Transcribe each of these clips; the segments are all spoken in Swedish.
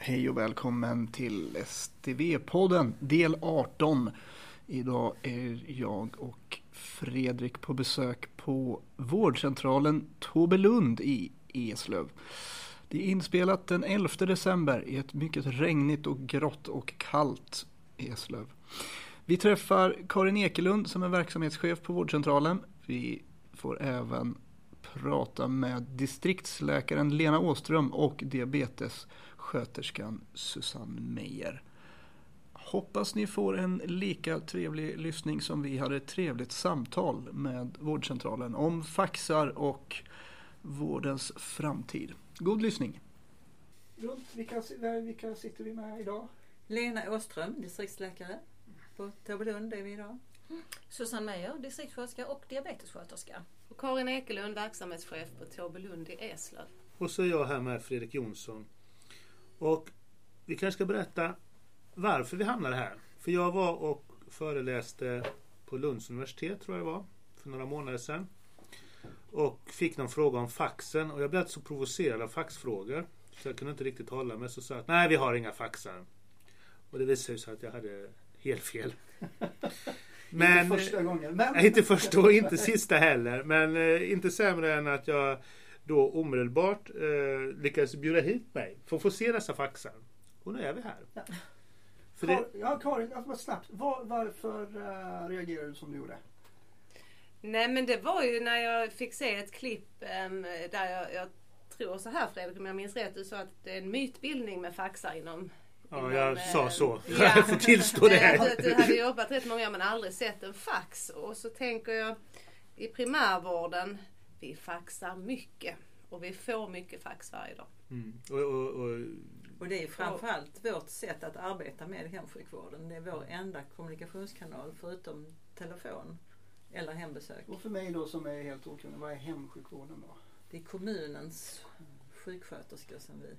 Hej och välkommen till STV-podden del 18. Idag är jag och Fredrik på besök på vårdcentralen Tobelund i Eslöv. Det är inspelat den 11 december i ett mycket regnigt och grått och kallt Eslöv. Vi träffar Karin Ekelund som är verksamhetschef på vårdcentralen. Vi får även prata med distriktsläkaren Lena Åström och diabetes diabetessköterskan Susanne Meijer. Hoppas ni får en lika trevlig lyssning som vi hade ett trevligt samtal med vårdcentralen om faxar och vårdens framtid. God lyssning! Runt vilka, vilka sitter vi med idag? Lena Åström, distriktsläkare på Tåbelund är vi idag. Susanne Meijer, distriktssköterska och diabetessköterska. Och Karin Ekelund, verksamhetschef på Tåbelund i Eslöv. Och så är jag här med Fredrik Jonsson. Och vi kanske ska berätta varför vi hamnade här. För jag var och föreläste på Lunds universitet tror jag det var. För några månader sedan. Och fick någon fråga om faxen och jag blev så provocerad av faxfrågor. Så jag kunde inte riktigt hålla mig. Så sa jag att nej vi har inga faxar. Och det visade sig att jag hade helt fel. Men, inte första gången. Men... Inte första och inte sista heller. Men eh, inte sämre än att jag då omedelbart eh, lyckades bjuda hit mig för att få se dessa faxar. Och nu är vi här. Ja. För Kar det... Ja, Karin, alltså, snabbt. Var, varför uh, reagerade du som du gjorde? Nej men det var ju när jag fick se ett klipp um, där jag, jag tror så här Fredrik om jag minns rätt. Du sa att det är en mytbildning med faxar inom Ja, jag eh, sa så. Ja. jag får tillstå det. Här. Du, du hade jobbat rätt många år men aldrig sett en fax. Och så tänker jag i primärvården, vi faxar mycket. Och vi får mycket fax varje dag. Mm. Och, och, och, och, det är framförallt vårt sätt att arbeta med hemsjukvården. Det är vår enda kommunikationskanal förutom telefon eller hembesök. Och för mig då som är helt okunnig, vad är hemsjukvården då? Det är kommunens sjuksköterskor som vi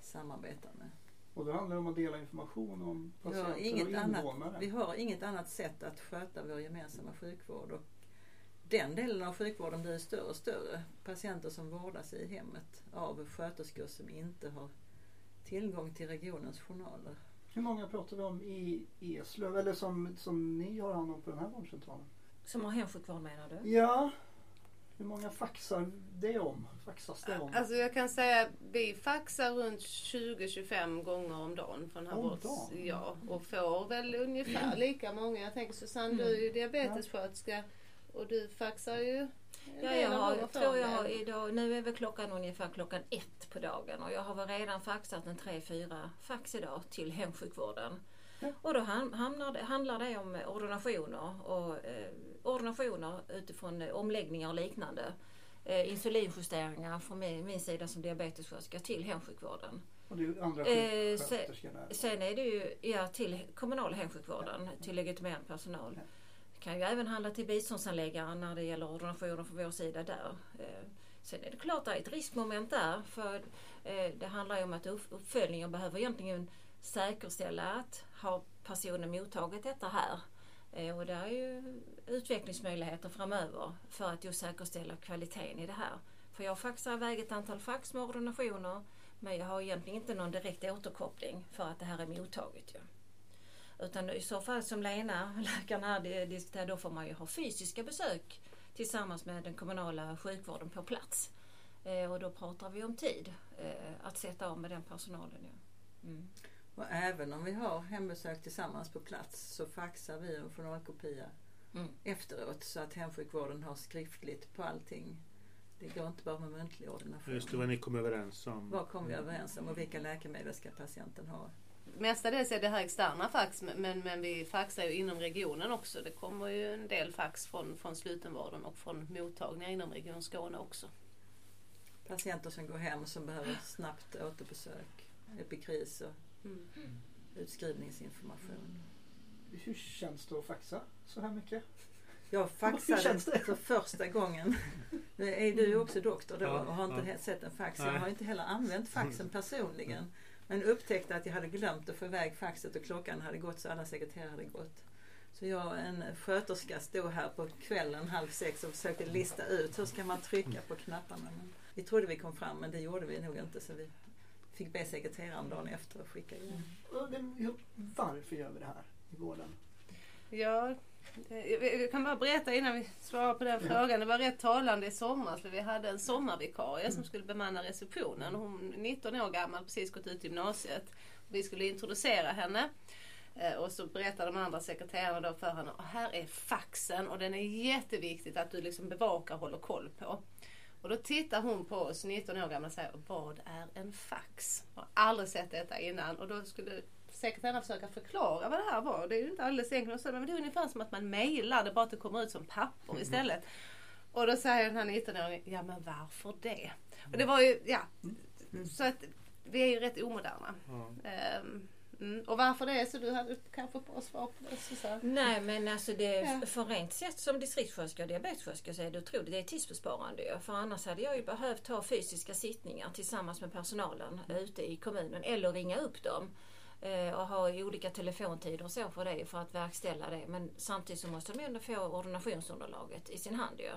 samarbetar med. Och då handlar det om att dela information om patienter vi inget och invånare. Annat, vi har inget annat sätt att sköta vår gemensamma sjukvård. Och den delen av sjukvården blir större och större. Patienter som vårdas i hemmet av sköterskor som inte har tillgång till regionens journaler. Hur många pratar vi om i Eslöv eller som, som ni har hand om på den här vårdcentralen? Som har hemsjukvård menar du? Ja, hur många faxar det om? Faxas det om? Alltså jag kan säga vi faxar runt 20-25 gånger om dagen från här om dagen? Ja, och får väl ungefär lika många. Jag tänker Susanne, mm. du är ju diabetessköterska och du faxar ju Ja, jag har, tror jag har idag, nu är väl klockan ungefär klockan ett på dagen och jag har väl redan faxat en tre, fyra fax idag till hemsjukvården. Ja. Och då hamnar det, handlar det om ordinationer och eh, ordinationer utifrån eh, omläggningar och liknande. Eh, insulinjusteringar från min, min sida som diabetessköterska till hemsjukvården. Och det är andra eh, sen, sen är det ju ja, till kommunala hemsjukvården, till legitimerad personal. Kan ju även handla till biståndsanläggare när det gäller ordinationer från vår sida där. Eh, sen är det klart att det är ett riskmoment där för eh, det handlar ju om att uppföljningen behöver egentligen säkerställa att har personen mottagit detta här eh, och det är ju utvecklingsmöjligheter framöver för att just säkerställa kvaliteten i det här. För jag faxar iväg ett antal fax med ordinationer men jag har egentligen inte någon direkt återkoppling för att det här är mottaget. Ju. Utan i så fall som Lena, läkaren här diskuterar, då får man ju ha fysiska besök tillsammans med den kommunala sjukvården på plats. Eh, och då pratar vi om tid eh, att sätta av med den personalen. Ja. Mm. Och även om vi har hembesök tillsammans på plats så faxar vi en journalkopia mm. efteråt så att hemsjukvården har skriftligt på allting. Det går inte bara med muntlig ordination. Just det, vad ni kom överens om. Vad kom vi överens om och vilka läkemedel ska patienten ha? Mestadels är det här externa fax men, men vi faxar ju inom regionen också. Det kommer ju en del fax från, från slutenvården och från mottagningar inom Region Skåne också. Patienter som går hem som behöver snabbt återbesök, epikris och Mm. Utskrivningsinformation. Hur känns det att faxa så här mycket? Jag faxade för första gången. Nu är du också doktor då och har inte ja. sett en fax. Jag har inte heller använt faxen personligen. Men upptäckte att jag hade glömt att få iväg faxet och klockan hade gått så alla sekreterare hade gått. Så jag och en sköterska stod här på kvällen halv sex och försökte lista ut hur ska man trycka på knapparna. Men vi trodde vi kom fram men det gjorde vi nog inte så vi fick be sekreteraren dagen efter att skicka in. Varför gör vi det här i vården? Ja, jag kan bara berätta innan vi svarar på den frågan. Det var rätt talande i somras för vi hade en sommarvikarie som skulle bemanna receptionen. Hon är 19 år gammal, precis gått ut gymnasiet. Vi skulle introducera henne. Eh, och så berättar de andra sekreterarna då för henne, här är faxen och den är jätteviktigt att du liksom bevakar och håller koll på. Och då tittar hon på oss, 19 år gamla, och säger, vad är en fax? Jag har aldrig sett detta innan. Och då skulle sekreterarna försöka förklara vad det här var. Det är ju inte alldeles enkelt. Så, men det är ungefär som att man mejlar, det bara att det kommer ut som papper istället. Och då säger den här 19-åringen, ja men varför det? Och det var ju, ja. Så att vi är ju rätt omoderna. Um, Mm. Och varför det är så? Du hade kanske bra svar på det Susanne? Nej men alltså det, ja. för rent sett som distriktssköterska och diabetessköterska så är det otroligt, det är tidsbesparande ju. För annars hade jag ju behövt ha fysiska sittningar tillsammans med personalen ute i kommunen eller ringa upp dem Eh, och ha olika telefontider och så för det för att verkställa det. Men samtidigt så måste de ändå få ordinationsunderlaget i sin hand ju.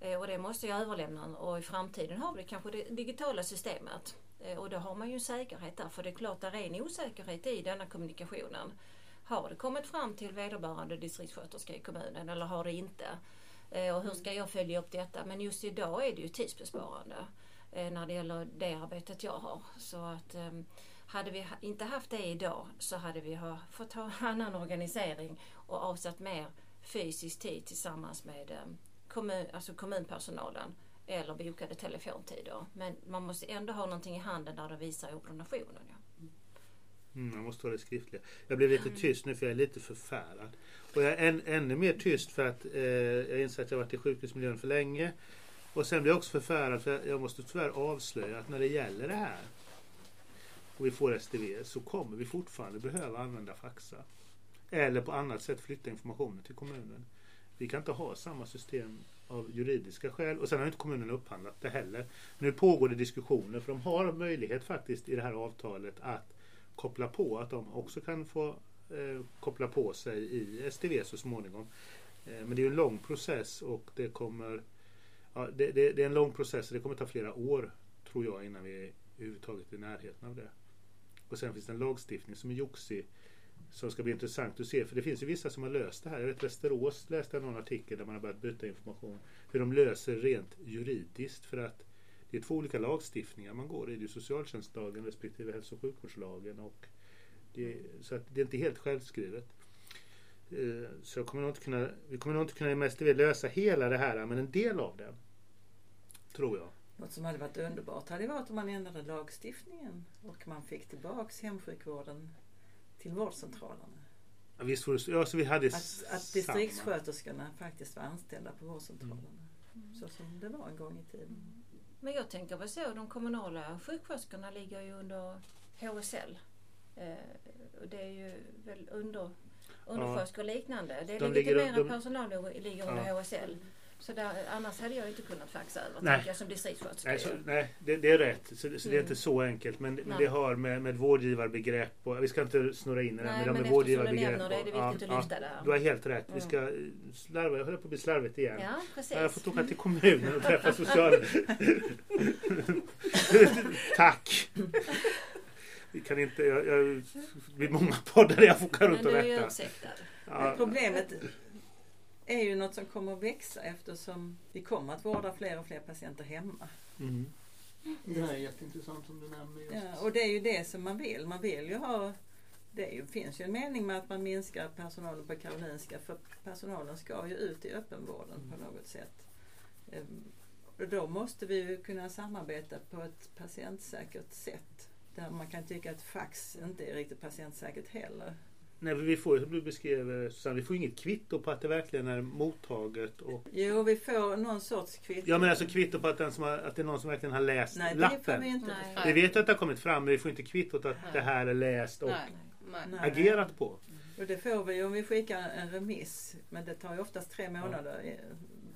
Eh, och det måste jag överlämna och i framtiden har vi kanske det digitala systemet. Eh, och då har man ju en säkerhet där, för det är klart att det är en osäkerhet i denna kommunikationen. Har det kommit fram till vederbörande distriktssköterska i kommunen eller har det inte? Eh, och hur ska jag följa upp detta? Men just idag är det ju tidsbesparande eh, när det gäller det arbetet jag har. Så att ehm, hade vi inte haft det idag så hade vi fått ha annan organisering och avsatt mer fysisk tid tillsammans med kommun, alltså kommunpersonalen eller bokade telefontider. Men man måste ändå ha någonting i handen där det visar ordinationen. Ja. Mm, man måste ha det skriftliga. Jag blev lite tyst nu för jag är lite förfärad. Och jag är än, ännu mer tyst för att eh, jag inser att jag varit i sjukhusmiljön för länge. Och sen blir jag också förfärad för jag måste tyvärr avslöja att när det gäller det här och vi får STV så kommer vi fortfarande behöva använda faxa. Eller på annat sätt flytta informationen till kommunen. Vi kan inte ha samma system av juridiska skäl och sen har inte kommunen upphandlat det heller. Nu pågår det diskussioner för de har möjlighet faktiskt i det här avtalet att koppla på att de också kan få eh, koppla på sig i STV så småningom. Eh, men det är en lång process och det kommer ja, det, det, det, är en lång process och det kommer ta flera år tror jag innan vi är överhuvudtaget i närheten av det. Och sen finns det en lagstiftning som är joxig som ska bli intressant att se. För det finns ju vissa som har löst det här. Jag vet Västerås läste jag någon artikel där man har börjat byta information. Hur de löser rent juridiskt. För att det är två olika lagstiftningar man går i. Det är socialtjänstlagen respektive hälso och sjukvårdslagen. Och det, så att det är inte helt självskrivet. Eh, så jag kommer nog inte kunna, vi kommer nog inte kunna mest lösa hela det här men en del av det. Tror jag. Något som hade varit underbart hade varit om man ändrade lagstiftningen och man fick tillbaks hemsjukvården till vårdcentralerna. Ja, visst var det så. Ja, så vi hade att, att distriktssköterskorna faktiskt var anställda på vårdcentralerna. Mm. Så som det var en gång i tiden. Men jag tänker väl så, de kommunala sjuksköterskorna ligger ju under HSL. Eh, och det är ju väl under undersköterskor och liknande. Det är de legitimerad personal ligger under ja. HSL. Så där, annars hade jag inte kunnat faxa över nej. jag som distriktssköterska. Nej, nej det, det, är rätt. Så, så mm. det är mm. inte så enkelt. Men, men det har med, med vårdgivarbegrepp och vi ska inte snurra in i det. Nej, men, men med vårdgivarbegrepp. Det, är det viktigt ja, att lyfta ja, det. Du har helt rätt. Vi ska mm. slarva. Jag håller på att bli slarvigt igen. Ja, precis. Jag får åka till kommunen och träffa social... Tack! Vi kan inte... Jag, jag, det blir många poddar där jag får åka runt och rätta. Ja. Problemet är ju något som kommer att växa eftersom vi kommer att vårda fler och fler patienter hemma. Mm. Det här är jätteintressant som du nämner. Just. Ja, och det är ju det som man vill. Man vill ju ha det ju, finns ju en mening med att man minskar personalen på Karolinska för personalen ska ju ut i öppenvården mm. på något sätt. Ehm, och då måste vi ju kunna samarbeta på ett patientsäkert sätt. Där man kan tycka att fax inte är riktigt patientsäkert heller. Nej, vi får som du beskrev Susanne, vi får inget kvitto på att det verkligen är mottaget. Och... Jo, vi får någon sorts kvitto. Ja, men alltså kvitto på att, den som har, att det är någon som verkligen har läst Nej, lappen. Det får vi inte. Vi vet att det har kommit fram, men vi får inte kvittot att Nej. det här är läst och Nej. agerat på. Och det får vi om vi skickar en remiss. Men det tar ju oftast tre månader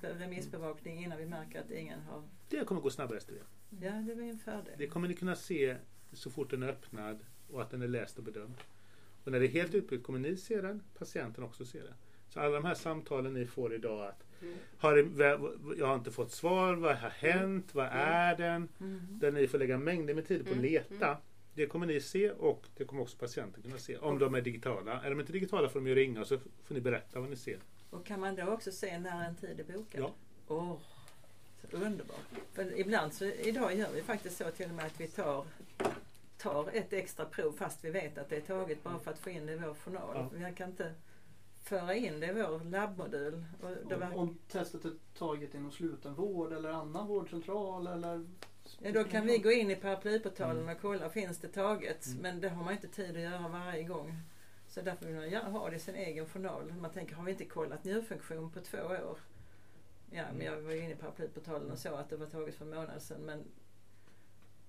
ja. remissbevakning innan vi märker att ingen har... Det kommer gå snabbare efter det. Ja, det är en fördel. Det kommer ni kunna se så fort den är öppnad och att den är läst och bedömd. Och när det är helt utbyggt kommer ni se den, patienten också se den. Så alla de här samtalen ni får idag att mm. har jag har inte fått svar, vad har hänt, vad mm. är den? Mm. Där ni får lägga mängder med tid på att mm. leta. Det kommer ni se och det kommer också patienten kunna se om de är digitala. Är de inte digitala får de ju ringa och så får ni berätta vad ni ser. Och kan man då också se när en tid är bokad? Ja. Så underbart. För ibland så, idag gör vi faktiskt så till och med att vi tar, tar ett extra prov fast vi vet att det är taget bara för att få in det i vår journal. Ja. Vi kan inte föra in det i vår labbmodul. Om, var, om testet är taget inom sluten vård eller annan vårdcentral eller? ja, då kan vi gå in i paraplyportalen Mm. och kolla, finns det taget? Mm. Men det har man inte tid att göra varje gång. Så därför vill man gärna ha det i sin egen journal. Man tänker, har vi inte kollat njurfunktion på två år? Ja, men jag var inne i paraplyportalen och såg att det var taget för en månad sedan. Men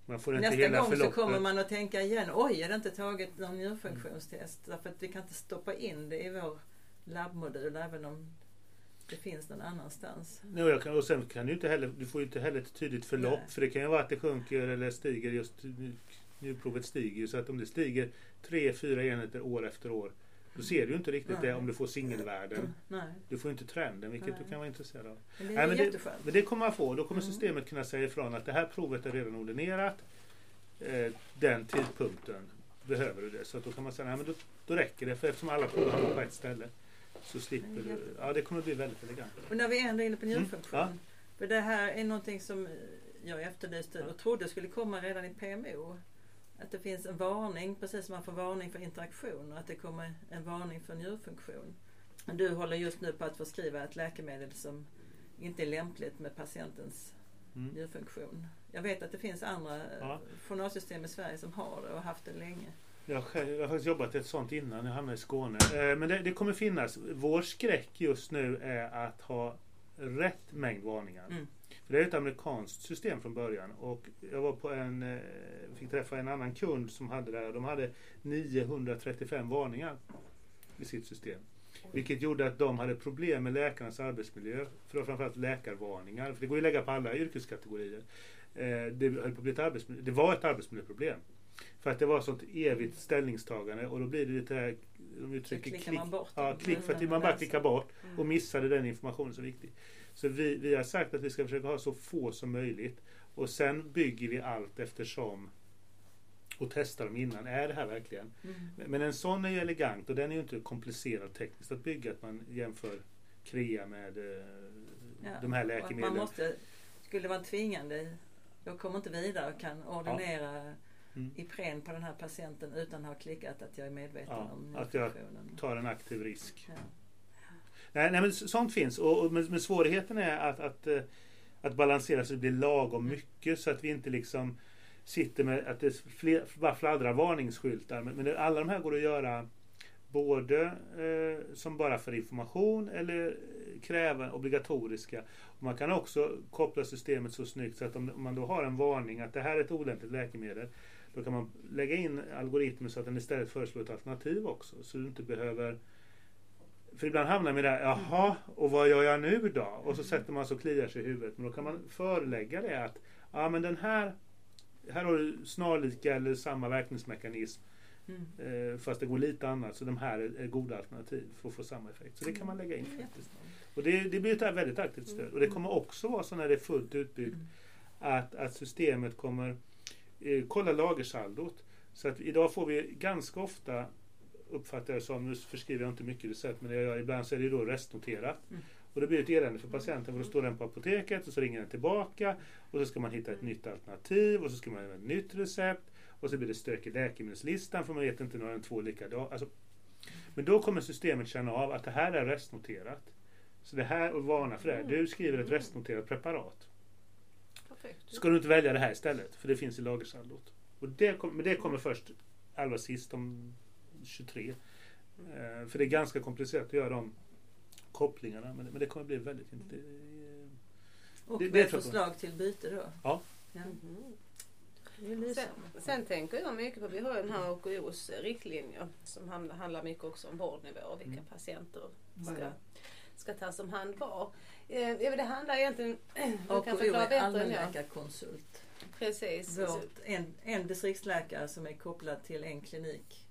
Man får inte nästa hela gång så förloppet. kommer man att tänka igen, oj är det inte taget någon njurfunktionstest? Därför att vi kan inte stoppa in det i vår labbmodul även om det finns någon annanstans. Och jag kan, och sen kan du inte heller, du får ju inte heller ett tydligt förlopp. Nej. För det kan ju vara att det sjunker eller stiger just njurprovet stiger ju. Så att om det stiger tre, fyra enheter år efter år. Då ser du inte riktigt Nej. det om du får singelvärden. Nej, Du får inte trenden vilket Nej. du kan vara intresserad av. men det är men det-. Men det kommer man få. Då kommer Mm. systemet kunna säga ifrån att det här provet är redan ordinerat. Eh, den tidpunkten behöver du det. Så att då kan man säga, men då, då räcker det. För eftersom alla prov hamnar på ett ställe. Så slipper Men du. Ja det kommer bli väldigt elegant. Och när vi ändå är inne på Mm, njurfunktion. ja. För det här är någonting som jag efterlyste och trodde skulle komma redan i PMO. Att det finns en varning, precis som man får varning för interaktion, och att det kommer en varning för njurfunktion. Du håller just nu på att förskriva ett läkemedel som inte är lämpligt med patientens Mm. njurfunktion. Jag vet att det finns andra Ja. ja. journalsystem i Sverige som har det och har haft det länge. Jag har, själv, jag har faktiskt jobbat ett sånt innan jag hamnade i Skåne. Eh, men det, det kommer finnas. Vår skräck just nu är att ha rätt mängd varningar. Mm. Det är ett amerikanskt system från början. Och jag var på en, eh, fick träffa en annan kund som hade det här. De hade 935 varningar i sitt system. Vilket gjorde att de hade problem med läkarnas arbetsmiljö. För framförallt läkarvarningar. För det går ju att lägga på alla yrkeskategorier. Eh, Det, det var ett arbetsmiljöproblem. För att det var sånt evigt ställningstagande och då blir det lite här, de uttrycker klick. Ja, klick för att man bara klickar bort Mm. och missade den informationen som är viktig. Så vi, vi har sagt att vi ska försöka ha så få som möjligt och sen bygger vi allt eftersom och testar dem innan. Är det här verkligen? Mm. Men en sån är ju elegant och den är ju inte komplicerad tekniskt att bygga. Att man jämför KREA med eh, Ja, de här läkemedlen. Man måste, skulle vara tvingande, jag kommer inte vidare och kan ordinera Mm. Ipren på den här patienten utan att ha klickat att jag är medveten Ja, om att jag. Tar en aktiv risk. Ja. Nej, nej men sånt finns. Och, och, men, men svårigheten är att, att, eh, att balansera så det blir lagom mycket så att vi inte liksom sitter med att det fler, bara fladdrar varningsskyltar. Men, men det, alla de här går att göra både eh, som bara för information eller kräva obligatoriska. Och man kan också koppla systemet så snyggt så att om, om man då har en varning att det här är ett olämpligt läkemedel då kan man lägga in algoritmer så att den istället föreslår ett alternativ också. Så du inte behöver för ibland hamnar man där, jaha, och vad gör jag nu då? Och så sätter man sig och kliar sig i huvudet. Men då kan man förelägga det att, ja men den här, här har du snarlika eller samma verkningsmekanism. Mm. Eh, fast det går lite annat. Så de här är, goda alternativ för att få samma effekt. Så det kan man lägga in faktiskt. Och det, det blir ett väldigt aktivt stöd. Och det kommer också vara så när det är fullt utbyggt Mm. att, att systemet kommer eh, kolla lagersaldot. Så att idag får vi ganska ofta, uppfattar jag som, nu förskriver jag inte mycket recept, men jag ibland så är det då restnoterat. Mm. Och det blir ett elände för patienten för då står den på apoteket och så ringer den tillbaka och så ska man hitta ett nytt alternativ och så ska man göra ett nytt recept och så blir det stök i läkemedelslistan för man vet inte när de två likadana. Alltså, men då kommer systemet känna av att det här är restnoterat. Så det här, och varna för det här. Du skriver ett restnoterat preparat. Ska du inte välja det här istället? För det finns i lagersaldot. Och det, kom, men det kommer först allra sist om 23. Eh, för det är ganska komplicerat att göra de kopplingarna. Men, men det kommer bli väldigt int- det, Och Det- det med förslag till byte då? Ja. ja. Det är lysande. Sen, sen tänker jag mycket på, vi har ju den här OKOs riktlinjer som handlar, handlar mycket också om vårdnivå och vilka Mm. patienter ska, det? ska tas om hand var. Eh, det handlar egentligen, kan är allmänläkarkonsult. Precis. Vårt, en, en distriktsläkare som är kopplad till en klinik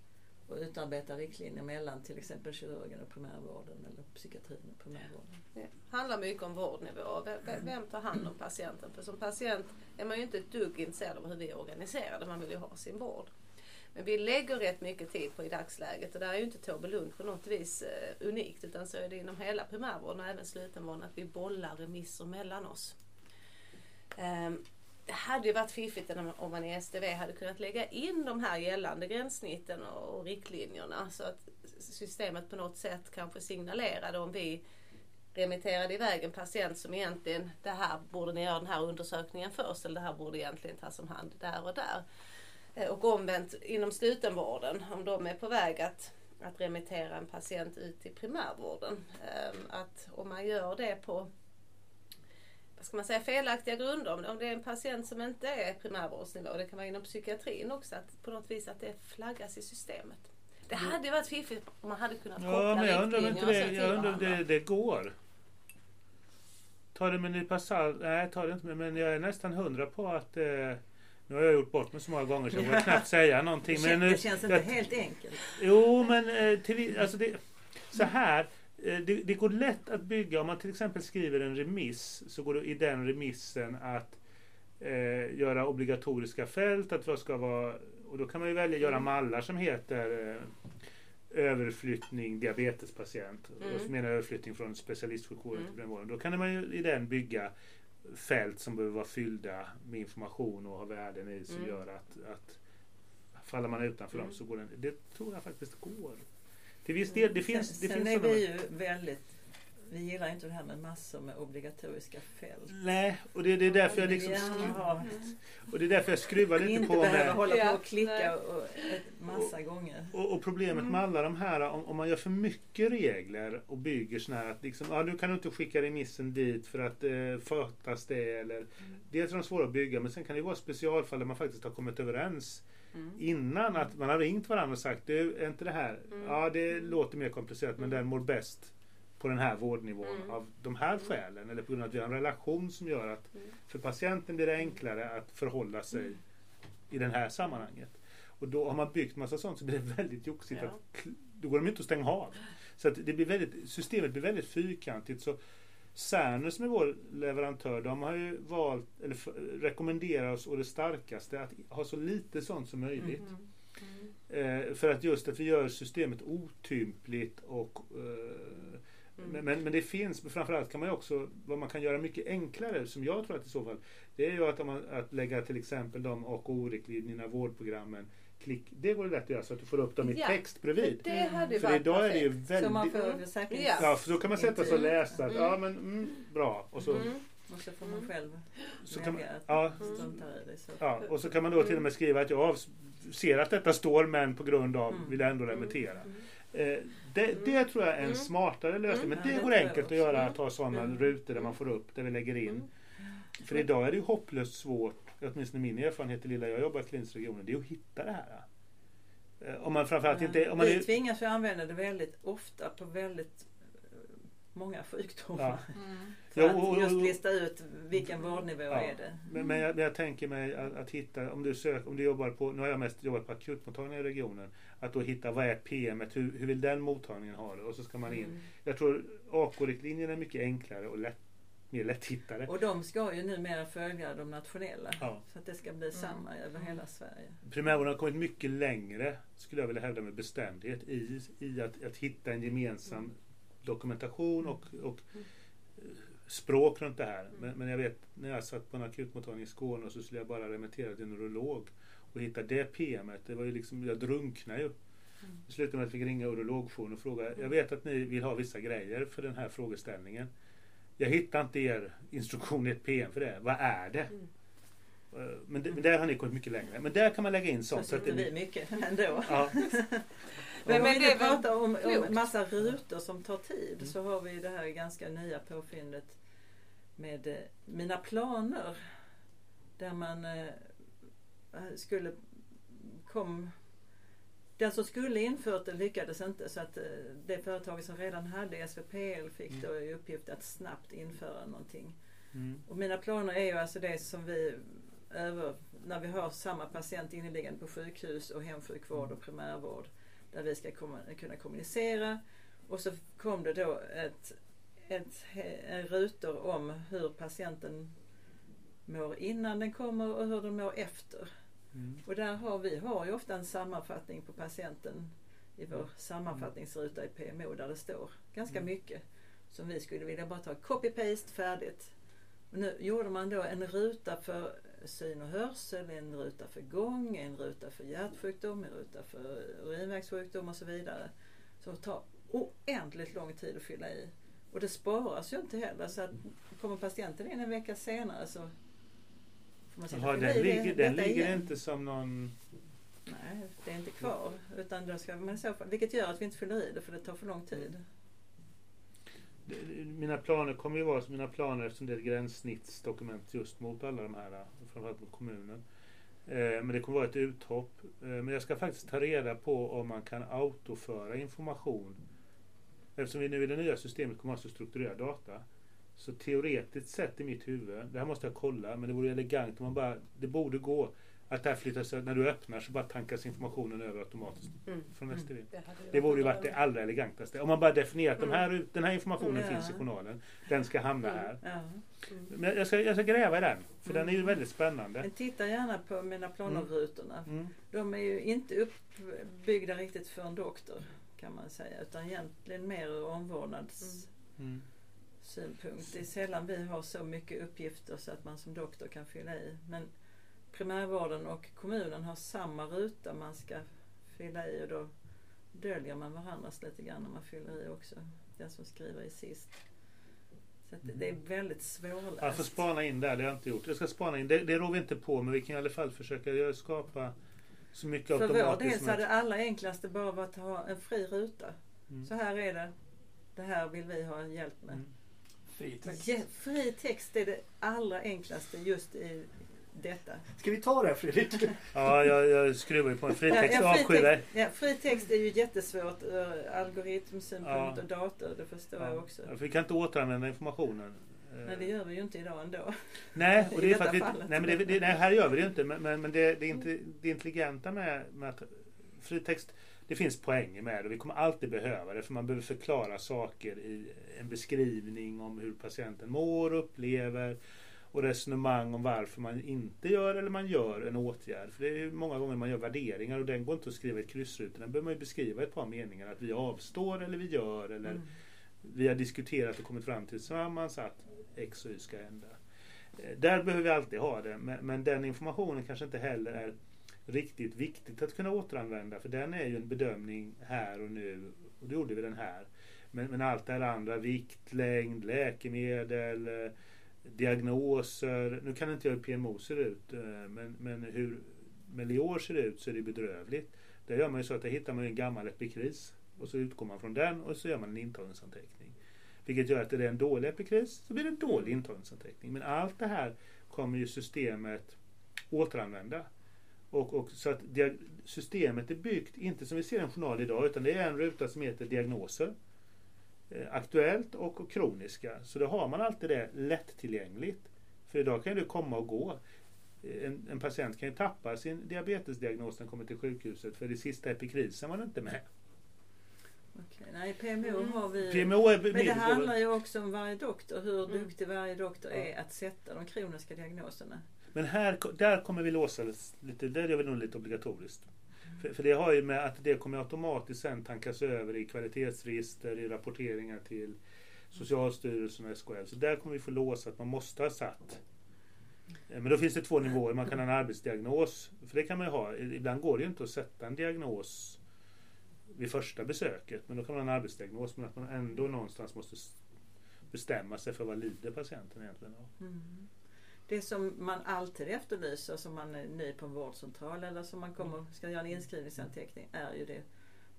och utarbeta riktlinjer mellan till exempel kirurgen och primärvården eller psykiatrin och primärvården. Det handlar mycket om vårdnivå. Vem, tar hand om patienten? För som patient är man ju inte ett dugg intresserad av hur vi är organiserade. Man vill ju ha sin vård. Men vi lägger rätt mycket tid på i dagsläget och där är ju inte Tåbelund på något vis eh, unikt utan så är det inom hela primärvården och även slutenvården att vi bollar remisser mellan oss. Ehm, det hade ju varit fiffigt om man i STV hade kunnat lägga in de här gällande gränssnitten och riktlinjerna så att systemet på något sätt kanske signalerade om vi remitterade iväg en patient som egentligen, det här borde ni göra den här undersökningen först eller det här borde egentligen tas om hand där och där. Eh, och omvänt inom slutenvården, om de är på väg att, att remittera en patient ut till primärvården. Ehm, att om man gör det på ska man säga, felaktiga grunder. Om det är en patient som inte är primärvårdsnivå, det kan vara inom psykiatrin också, att på något vis att det flaggas i systemet. Det hade varit fiffigt om man hade kunnat koppla ja, men jag undrar inte det, jag undrar om det, det går. Ta det med en nypa salt. Nej, ta det inte med. Men jag är nästan hundra på att eh, nu har jag gjort bort mig så många gånger så jag vågar knappt säga någonting. Det, men, det känns inte helt enkelt. Jo, men eh, till, alltså det, så här. Eh, det, det, går lätt att bygga, om man till exempel skriver en remiss, så går det i den remissen att eh, göra obligatoriska fält, att vad ska vara, och då kan man ju välja att göra mm. mallar som heter eh, överflyttning diabetespatient. Mm. Och så menar överflyttning från specialistsjukvården mm. till primärvården. Då kan man ju i den bygga fält som behöver vara fyllda med information och ha värden i som mm. gör att, att faller man utanför mm. dem så går den. Det tror jag faktiskt går. Till viss del. Det finns, sen, det sen finns är vi ju väldigt vi gillar inte det här med massor med obligatoriska fält. Nej, och det, det är därför jag liksom skruvar, och det är därför jag skruvar lite inte på med... Inte behöva hålla på och klicka och, massa och, gånger. Och, och problemet mm. med alla de här, om, om, man gör för mycket regler och bygger sådana här att liksom, ja, nu kan du inte skicka remissen dit för att eh, fattas det eller... Mm. Dels är de svåra att bygga men sen kan det vara specialfall där man faktiskt har kommit överens Mm. Innan att man har ringt varandra och sagt, du, är inte det här, mm. ja det låter mer komplicerat men den mår bäst på den här vårdnivån mm. av de här skälen eller på grund av att vi har en relation som gör att mm. för patienten blir det enklare att förhålla sig mm. i det här sammanhanget. Och då har man byggt massa sånt så blir det väldigt joxigt. Ja. Att, då går de inte att stänga av. Så att det blir väldigt, systemet blir väldigt fyrkantigt. Så Cerner som är vår leverantör, de har ju valt, eller rekommenderar oss å det starkaste att ha så lite sånt som möjligt. Mm. Mm. Eh, för att just att vi gör systemet otympligt och eh, Mm. Men, men det finns, framförallt kan man ju också, vad man kan göra mycket enklare, som jag tror att i så fall, det är ju att, man, att lägga till exempel de AKO-riktlinjerna, vårdprogrammen, klick, det går lätt att göra så att du får upp dem i ja, text bredvid. Det hade för idag perfekt. är det ju väldigt... Så man får säkert Ja, för då kan man sätta sig och läsa. Att, Ja men mm, bra. Och så, mm. Och så får man själv så kan man, ja, ja, och så kan man då till och med skriva att jag ser att detta står men på grund av mm. vill jag ändå remittera. Mm. Eh, det, det, tror jag är en mm. smartare lösning. Men det går enkelt att göra, att ha sådana rutor där man får upp, där vi lägger in. För idag är det ju hopplöst svårt, åtminstone min erfarenhet i lilla jag jobbar i klinisk regionen, det är att hitta det här. Eh, om man framförallt inte... Om man vi tvingas ju använda det väldigt ofta på väldigt många sjukdomar. Ja. Mm. För att just lista ut vilken vårdnivå ja. är det. Men, men, jag, men, jag, tänker mig att, att, hitta, om du, sök, om du jobbar på, nu har jag mest jobbat på akutmottagningar i regionen, att då hitta vad är PM, hur, hur vill den mottagningen ha det? Och så ska man in. Mm. Jag tror AK-riktlinjerna är mycket enklare och lätt, mer lätthittade. Och de ska ju numera följa de nationella. Ja. Så att det ska bli mm. samma över hela Sverige. Primärvården har kommit mycket längre, skulle jag vilja hävda med bestämdhet, i, i att, att hitta en gemensam mm dokumentation och, och språk runt det här. Men, men, jag vet när jag satt på en akutmottagning i Skåne så skulle jag bara remittera till en urolog och hitta det PMet. Det var ju liksom, jag drunknade ju. Mm. Det slutade med att jag fick ringa urologjouren och fråga. Jag vet att ni vill ha vissa grejer för den här frågeställningen. Jag hittar inte er instruktion i ett PM för det. Vad är det? Mm. Eh, men, men, där har ni kommit mycket längre. Men där kan man lägga in sånt. Så sitter vi mycket ändå. Ja. Men, men det pratar om, om massa rutor som tar tid mm. så har vi det här ganska nya påfyndet med eh, Mina planer. Där man eh, skulle kom den som skulle infört det lyckades inte så att eh, det företaget som redan hade SVPL fick mm. då i uppgift att snabbt införa någonting. Mm. Och mina planer är ju alltså det som vi över, när vi har samma patient inneliggande på sjukhus och hemsjukvård och primärvård där vi ska kunna kommunicera. Och så kom det då ett, ett, en rutor om hur patienten mår innan den kommer och hur den mår efter. Mm. Och där har vi har ju ofta en sammanfattning på patienten i vår sammanfattningsruta i PMO där det står ganska mm. mycket som vi skulle vilja bara ta copy-paste färdigt. Och nu gjorde man då en ruta för syn och hörsel, en ruta för gång, en ruta för hjärtsjukdom, en ruta för urinvägssjukdom och så vidare. Som tar oändligt lång tid att fylla i. Och det sparas ju inte heller så att kommer patienten in en vecka senare så Jaha, den ligger, den ligger inte som någon... Nej, det är inte kvar. Utan då ska man så vilket gör att vi inte fyller i det för det tar för lång tid. Mina planer kommer ju vara som mina planer eftersom det är ett gränssnittsdokument just mot alla de här, framförallt mot kommunen. Eh, men det kommer vara ett uthopp. Eh, men jag ska faktiskt ta reda på om man kan autoföra information. Eftersom vi nu i det nya systemet kommer att ha så strukturerad data. Så teoretiskt sett i mitt huvud, det här måste jag kolla, men det vore elegant om man bara, det borde gå att det här flyttas, när du öppnar så bara tankas informationen över automatiskt mm. från STV. Mm. Det, det borde ju varit det allra elegantaste. Om man bara definierar att de här, mm. den här informationen finns i journalen, den ska hamna mm. här. Mm. Men jag ska, jag ska gräva i den, för den är ju väldigt spännande. Men titta gärna på mina planerrutorna. Mm. De är ju inte uppbyggda riktigt för en doktor kan man säga, utan egentligen mer omvårdnads synpunkt. Det är sällan vi har så mycket uppgifter så att man som doktor kan fylla i. Men primärvården och kommunen har samma ruta man ska fylla i och då döljer man varandras lite grann när man fyller i också. Den som skriver i sist. Så det är väldigt svårläst. Jag får spana in där, det har jag inte gjort. Jag ska spana in, det, det rår vi inte på men vi kan i alla fall försöka skapa så mycket För vår del så hade det allra enklaste bara varit att ha en fri ruta. Mm. Så här är det. Det här vill vi ha hjälp med. Mm. Fri text. fri text är det allra enklaste just i detta. Ska vi ta det Fredrik? ja, jag, jag skruvar ju på en fritext ja, ja, fri, ja, fri text är ju jättesvårt ur algoritmsynpunkt ja. och dator. Det förstår ja. jag också. Ja, för vi kan inte återanvända informationen. Nej det gör vi ju inte idag ändå. Nej, och det är för att vi, nej, men det, det, nej, här gör vi det inte. Men, men, men det, det, inte, det intelligenta med, med att fritext det finns poänger med det vi kommer alltid behöva det för man behöver förklara saker i en beskrivning om hur patienten mår och upplever och resonemang om varför man inte gör eller man gör en åtgärd. För det är många gånger man gör värderingar och den går inte att skriva i kryssrutor. Den behöver man beskriva i ett par meningar. Att vi avstår eller vi gör eller mm. vi har diskuterat och kommit fram till tillsammans att X och Y ska hända. Eh, där behöver vi alltid ha det men, men den informationen kanske inte heller är riktigt viktigt att kunna återanvända för den är ju en bedömning här och nu och då gjorde vi den här. Men, men allt det här andra, vikt, längd, läkemedel, eh, diagnoser. Nu kan inte jag hur PMO ser ut, eh, men, men hur Melior ser ut så är det bedrövligt. Där gör man ju så att där hittar man en gammal epikris och så utgår man från den och så gör man en intagningsanteckning. Vilket gör att är det en dålig epikris så blir det en dålig intagningsanteckning. Men allt det här kommer ju systemet återanvända. Och, och, så att systemet är byggt, inte som vi ser en journal idag, utan det är en ruta som heter diagnoser. Eh, aktuellt och kroniska. Så då har man alltid det lättillgängligt. För idag kan det komma och gå. Eh, en, en patient kan ju tappa sin diabetesdiagnos när den kommer till sjukhuset för i sista epikrisen var den inte med. Okej, nej, PMO mm. har vi. PMO är men det handlar ju också om varje doktor, hur mm. duktig varje doktor är att sätta de kroniska diagnoserna. Men här, där kommer vi låsa lite, där gör vi nog lite obligatoriskt. För, för, det har ju med att det kommer automatiskt sen tankas över i kvalitetsregister, i rapporteringar till Socialstyrelsen och SKL. Så där kommer vi få låsa att man måste ha satt. Eh, men då finns det två nivåer. Man kan ha en arbetsdiagnos. För det kan man ju ha. Ibland går det ju inte att sätta en diagnos vid första besöket. Men då kan man ha en arbetsdiagnos. Men att man ändå någonstans måste bestämma sig för vad lider patienten egentligen av. Mm det som man alltid efterlyser som man är ny på en vårdcentral eller som man kommer, ska göra en inskrivningsanteckning är ju det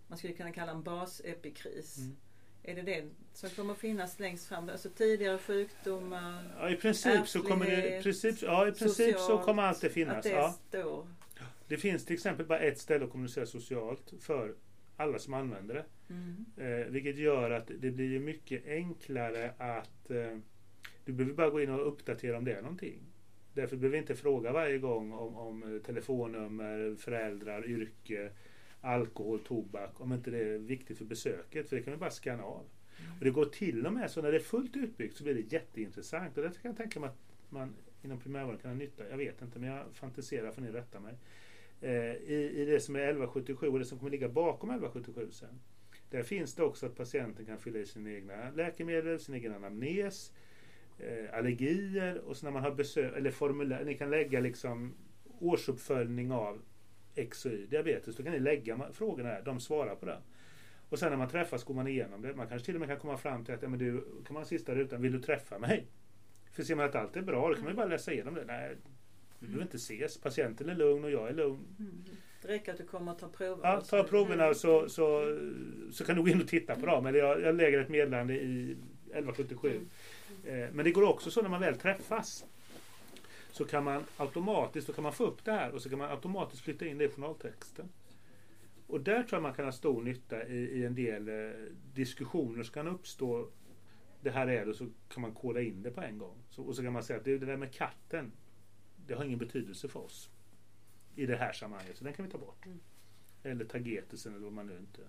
man skulle kunna kalla en basepikris. Mm. Är det det som kommer finnas längst fram? Alltså tidigare sjukdomar? Ja, i princip så kommer det, princip, ja, i princip socialt, så kommer allt det finnas. Att det, ja. står. det finns till exempel bara ett ställe att kommunicera socialt för alla som använder det. Mm. Eh, vilket gör att det blir mycket enklare att eh, du behöver bara gå in och uppdatera om det är någonting. Därför behöver vi inte fråga varje gång om, om telefonnummer, föräldrar, yrke, alkohol, tobak. Om inte det är viktigt för besöket. För det kan vi bara scanna av. Mm. Och det går till och med så när det är fullt utbyggt så blir det jätteintressant. Och därför kan jag tänka mig att man inom primärvården kan ha nytta, jag vet inte men jag fantiserar får ni rätta mig. Eh, i, I det som är 1177 och det som kommer ligga bakom 1177 sen. Där finns det också att patienten kan fylla i sina egna läkemedel, sin egen anamnes, eh, allergier och så när man har besök, eller formulär, ni kan lägga liksom årsuppföljning av X och Y, diabetes, då kan ni lägga frågorna här, de svarar på det. Och sen när man träffas går man igenom det. Man kanske till och med kan komma fram till att, ja, men du, kan man sista rutan, vill du träffa mig? För ser man att allt är bra, då kan man ju bara läsa igenom det. Nej, vi behöver inte ses. Patienten är lugn och jag är lugn. Mm. Det räcker att du kommer och tar prover. Ja, ta proverna så, så, så kan du gå in och titta på dem. Eller jag, jag lägger ett meddelande i 1177. Mm. Eh, men det går också så när man väl träffas. Så kan man automatiskt, då kan man få upp det här och så kan man automatiskt flytta in det i journaltexten. Och där tror jag man kan ha stor nytta i, i en del eh, diskussioner som kan uppstå. Det här är det, så kan man koda in det på en gång. Så, och så kan man säga att det, det där med katten, det har ingen betydelse för oss i det här sammanhanget, så den kan vi ta bort. Mm. Eller tagetesen eller vad man nu inte...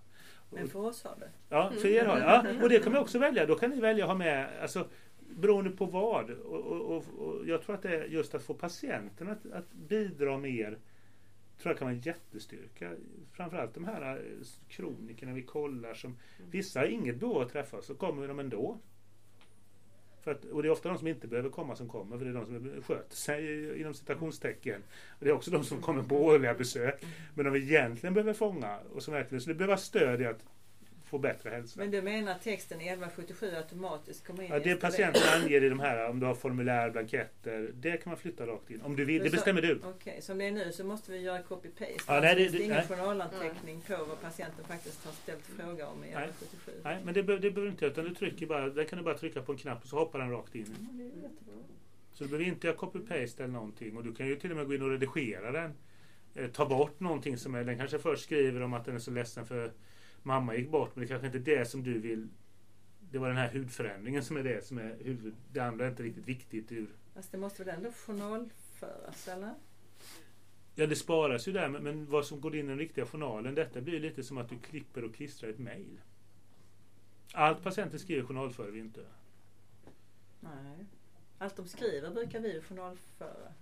Men för oss har det. Ja, för er har det. Ja, och det kan man också välja. Då kan ni välja att ha med, alltså, beroende på vad. Och, och, och, jag tror att det är just att få patienten att, att bidra mer tror jag kan vara en jättestyrka. Framförallt de här eh, kronikerna vi kollar som mm. vissa har inget behov att träffa så kommer de ändå. För att, och det är ofta de som inte behöver komma som kommer för det är de som sköter sig inom citationstecken. Och det är också de som kommer på årliga besök. Mm. Men de vi egentligen behöver fånga och som verkligen skulle behöva stöd i att få bättre hälsa. Men du menar texten i 1177 automatiskt kommer in Ja, det patienten anger i de här, om du har formulär, blanketter, det kan man flytta rakt in. Om du vill, det bestämmer du. Okej, okay, som det är nu så måste vi göra copy-paste. Ja, nej, det, det, ingen nej. journalanteckning på vad patienten faktiskt har ställt fråga om i 1177. Nej, men det, det behöver du inte utan du trycker bara, där kan du bara trycka på en knapp och så hoppar den rakt in. Mm, så du behöver inte göra copy-paste eller någonting och du kan ju till och med gå in och redigera den. Eh, ta bort någonting som är, den kanske först skriver om att den är så ledsen för mamma gick bort men det kanske inte är det som du vill det var den här hudförändringen som är det som är huvud... Det andra är inte riktigt viktigt ur... Fast det måste väl ändå journalföras eller? Ja det sparas ju där men, men vad som går in i den riktiga journalen detta blir lite som att du klipper och klistrar ett mail. Allt patienten skriver journalför vi inte. Nej. Allt de skriver brukar vi journalföra.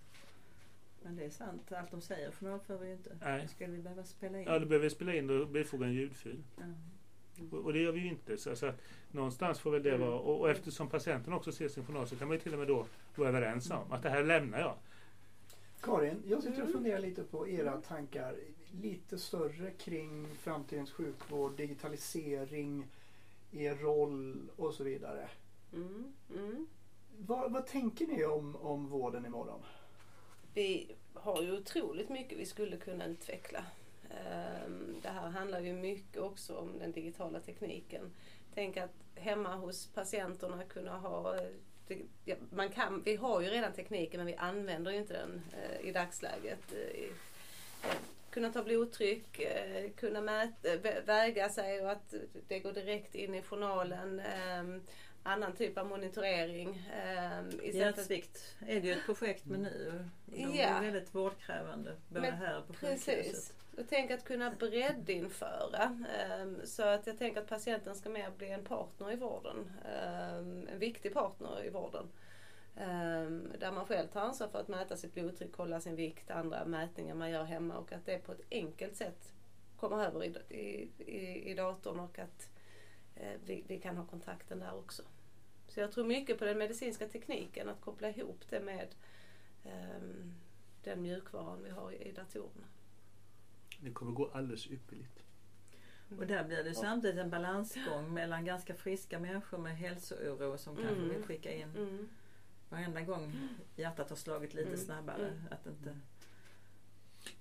Men det är sant, allt de säger journalför vi ju inte. Nej. Skulle vi behöva spela in? Ja, då behöver vi spela in och bifoga en ljudfil. Mm. Och, och, det gör vi ju inte. Så, så någonstans får väl det mm. vara, och, och, eftersom patienten också ser sin journal så kan man ju till och med då vara överens om att det här lämnar jag. Karin, jag sitter och mm. funderar lite på era tankar. Lite större kring framtidens sjukvård, digitalisering, er roll och så vidare. Mm. Mm. Vad, vad tänker ni om, om vården imorgon? Vi har ju otroligt mycket vi skulle kunna utveckla. Ehm, det här handlar ju mycket också om den digitala tekniken. Tänk att hemma hos patienterna kunna ha man kan, vi har ju redan tekniken men vi använder ju inte den eh, i dagsläget. Eh, kunna ta blodtryck, eh, kunna mäta, väga sig och att det går direkt in i journalen. Ehm, Annan typ av monitorering. Eh, Hjärtsvikt är det ju ett projekt med nu. De ja. är väldigt vårdkrävande både Men, här på sjukhuset. Och tänk att kunna breddinföra. Um, så att jag tänker att patienten ska mer bli en partner i vården. Um, en viktig partner i vården. Um, där man själv tar ansvar för att mäta sitt blodtryck, kolla sin vikt, andra mätningar man gör hemma och att det på ett enkelt sätt kommer över i, i, i datorn och att Eh, vi, vi, kan ha kontakten där också. Så jag tror mycket på den medicinska tekniken, att koppla ihop det med um, den mjukvaran vi har i, i datorerna. Det kommer gå alldeles ypperligt. Och där blir det samtidigt en balansgång mellan ganska friska människor med hälsooro som kanske mm. vill skicka in mm. varenda gång hjärtat har slagit lite mm. snabbare. Mm. Att inte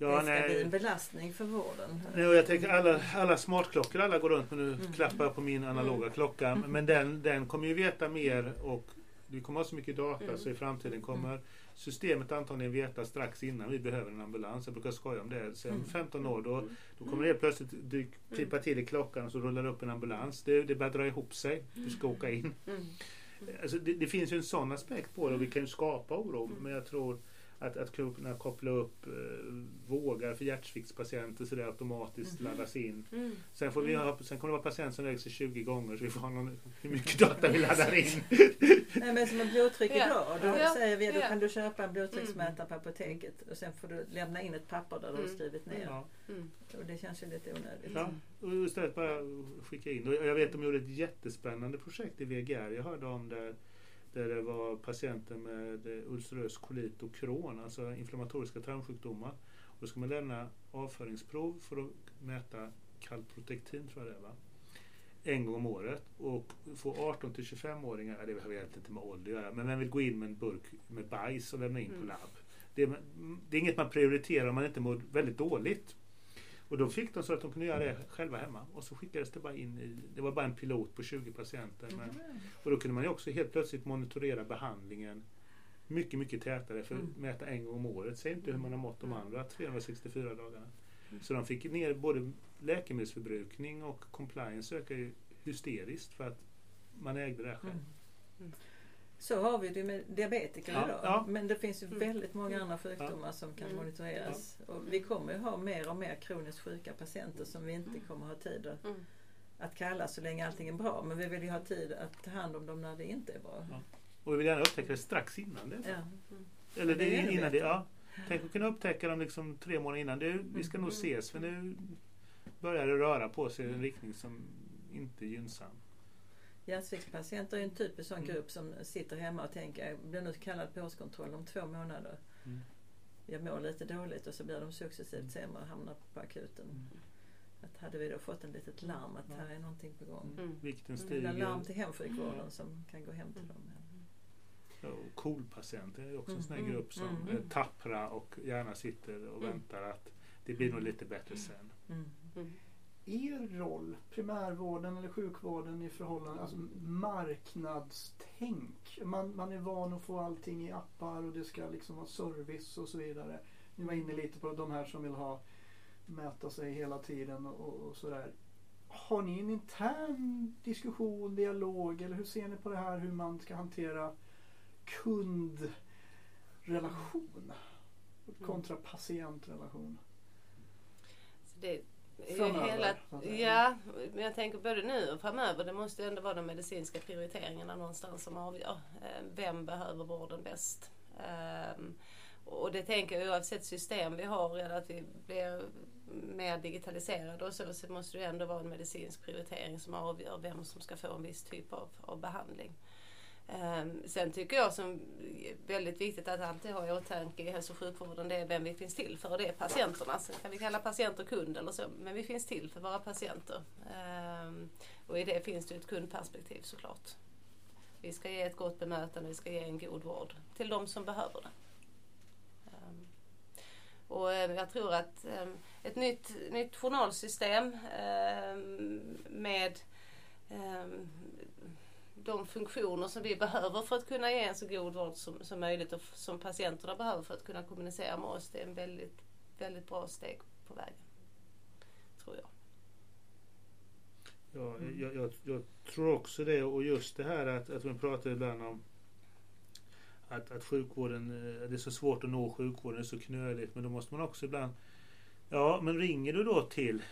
Ja, det ska nej. bli en belastning för vården. Nej, och jag tänker alla, alla smartklockor alla går runt med nu mm. klappar jag på min analoga mm. klocka. Mm. Men den, den kommer ju veta mer och vi kommer ha så mycket data mm. så i framtiden kommer mm. systemet antagligen veta strax innan vi behöver en ambulans. Jag brukar skoja om det. Sen 15 mm. år då, då kommer det plötsligt klippa till i klockan och så rullar det upp en ambulans. Det, det börjar dra ihop sig. Du ska åka in. Alltså det, det, finns ju en sån aspekt på det och vi kan ju skapa oro. Men jag tror att, att kunna koppla upp eh, vågar för hjärtsviktspatienter så det automatiskt Mm. laddas in. Mm. Sen, får vi ha, sen kommer det vara patient som väger sig 20 gånger så vi får ha någon, hur mycket data vi laddar in. Nej, men som en blodtryck idag. Då Ja. säger vi då Ja. kan du köpa en blodtrycksmätare på apoteket och sen får du lämna in ett papper där du har Mm. skrivit ner. Ja. Mm. Och det känns ju lite onödigt. Ja, och istället bara skicka in. Och jag vet att de gjorde ett jättespännande projekt i VGR. Jag hörde om där, där det var patienter med eh, ulcerös kolit och Crohn, alltså inflammatoriska tarmsjukdomar. Och då ska man lämna avföringsprov för att mäta kalprotektin, tror jag det är, va? en gång om året. Och få 18 till 25-åringar, ja, det har egentligen inte med ålder att göra, men vem vill gå in med en burk med bajs och lämna in på Mm. labb? Det är, det är inget man prioriterar om man inte mår väldigt dåligt. Och då fick de så att de kunde göra det själva hemma. Och så skickades det bara in i, det var bara en pilot på 20 patienter. Men, Mm. och då kunde man ju också helt plötsligt monitorera behandlingen mycket, mycket tätare för att Mm. mäta en gång om året. Säg inte hur man har mått de andra 364 dagarna. Mm. Så de fick ner både läkemedelsförbrukning och compliance ökar ju hysteriskt för att man ägde det här själv. Mm. Så har vi det med diabetiker Ja, idag. ja. Men det finns ju Mm. väldigt många andra sjukdomar som kan Mm. monitoreras. Och vi kommer ju ha mer och mer kroniskt sjuka patienter som vi inte kommer ha tid att, Mm. att kalla så länge allting är bra. Men vi vill ju ha tid att ta hand om dem när det inte är bra. Ja. Och vi vill gärna upptäcka det strax innan det. Ja. Eller det det, är innan det, ja. Tänk att kunna upptäcka dem liksom tre månader innan. Du, vi ska nog Mm. ses för nu börjar det röra på sig i en riktning som inte är gynnsam. Hjärtsviktspatienter är en typisk sån Mm. grupp som sitter hemma och tänker jag blir nu kallad på årskontroll om två månader. Mm. Jag mår lite dåligt och så blir de successivt sämre och hamnar på akuten. Att hade vi då fått en litet larm att här är någonting på gång. Mm. Vikten Eller stiger. larm till hemsjukvården som kan gå hem till dem. Ja, och KOL-patienter är också en sån här Mm, grupp som mm, är mm. tappra och gärna sitter och Mm. väntar att det blir nog lite bättre sen. Mm. Mm. Er roll, primärvården eller sjukvården i förhållande, alltså marknadstänk. Man, man är van att få allting i appar och det ska liksom vara service och så vidare. Ni var inne lite på de här som vill ha mäta sig hela tiden och, och sådär. Har ni en intern diskussion, dialog eller hur ser ni på det här hur man ska hantera kundrelation kontra patientrelation? Så det Framöver, hela, säga. ja, men jag tänker både nu och framöver. Det måste ju ändå vara de medicinska prioriteringarna någonstans som avgör. Eh, Vem behöver vården bäst? Ehm, Och det tänker jag oavsett system vi har, eller att vi blir mer digitaliserade och så, så måste det ändå vara en medicinsk prioritering som avgör vem som ska få en viss typ av, av behandling. Ehm, sen tycker jag som är väldigt viktigt att alltid ha i åtanke i hälso och sjukvården det är vem vi finns till för och det är patienterna. Sen kan vi kalla patienter kund eller så men vi finns till för våra patienter. Ehm, och i det finns det ett kundperspektiv såklart. Vi ska ge ett gott bemötande, vi ska ge en god vård till de som behöver det. Ehm, och eh, jag tror att ett nytt, nytt journalsystem med de funktioner som vi behöver för att kunna ge en så god vård som, som möjligt och som patienterna behöver för att kunna kommunicera med oss. Det är en väldigt, väldigt bra steg på vägen. Tror jag. Ja, Mm. jag, jag, jag tror också det och just det här att, att man pratar ibland om att, att sjukvården, eh, det är så svårt att nå sjukvården, det är så knöligt men då måste man också ibland Ja men ringer du då till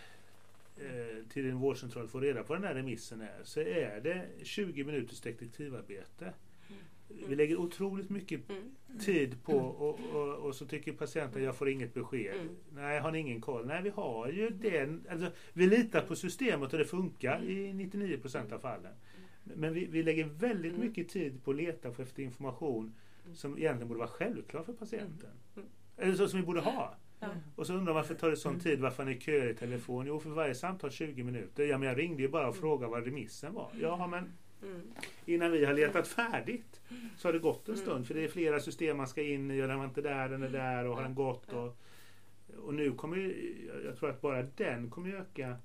till din vårdcentral får reda på den här remissen är så är det 20 minuters detektivarbete. Vi lägger otroligt mycket Mm. tid på och, och, och så tycker patienten jag får inget besked. Mm. Nej, har ni ingen koll? Nej, vi har ju den. Alltså, vi litar på systemet och det funkar i 99% av fallen. Men vi, vi lägger väldigt Mm. mycket tid på att leta för efter information som egentligen borde vara självklar för patienten. Mm. Eller så som vi borde ha. Ja. Och så undrar varför tar det sån tid? Varför ni köar i telefon? Jo, för varje samtal 20 minuter. Ja, men jag ringde ju bara och frågade vad remissen var. Ja, men Mm. innan vi har letat färdigt så har det gått en Mm. stund. För det är flera system man ska in i och den var inte där, den är där och har den gått. Och, och nu kommer ju, jag tror att bara den kommer öka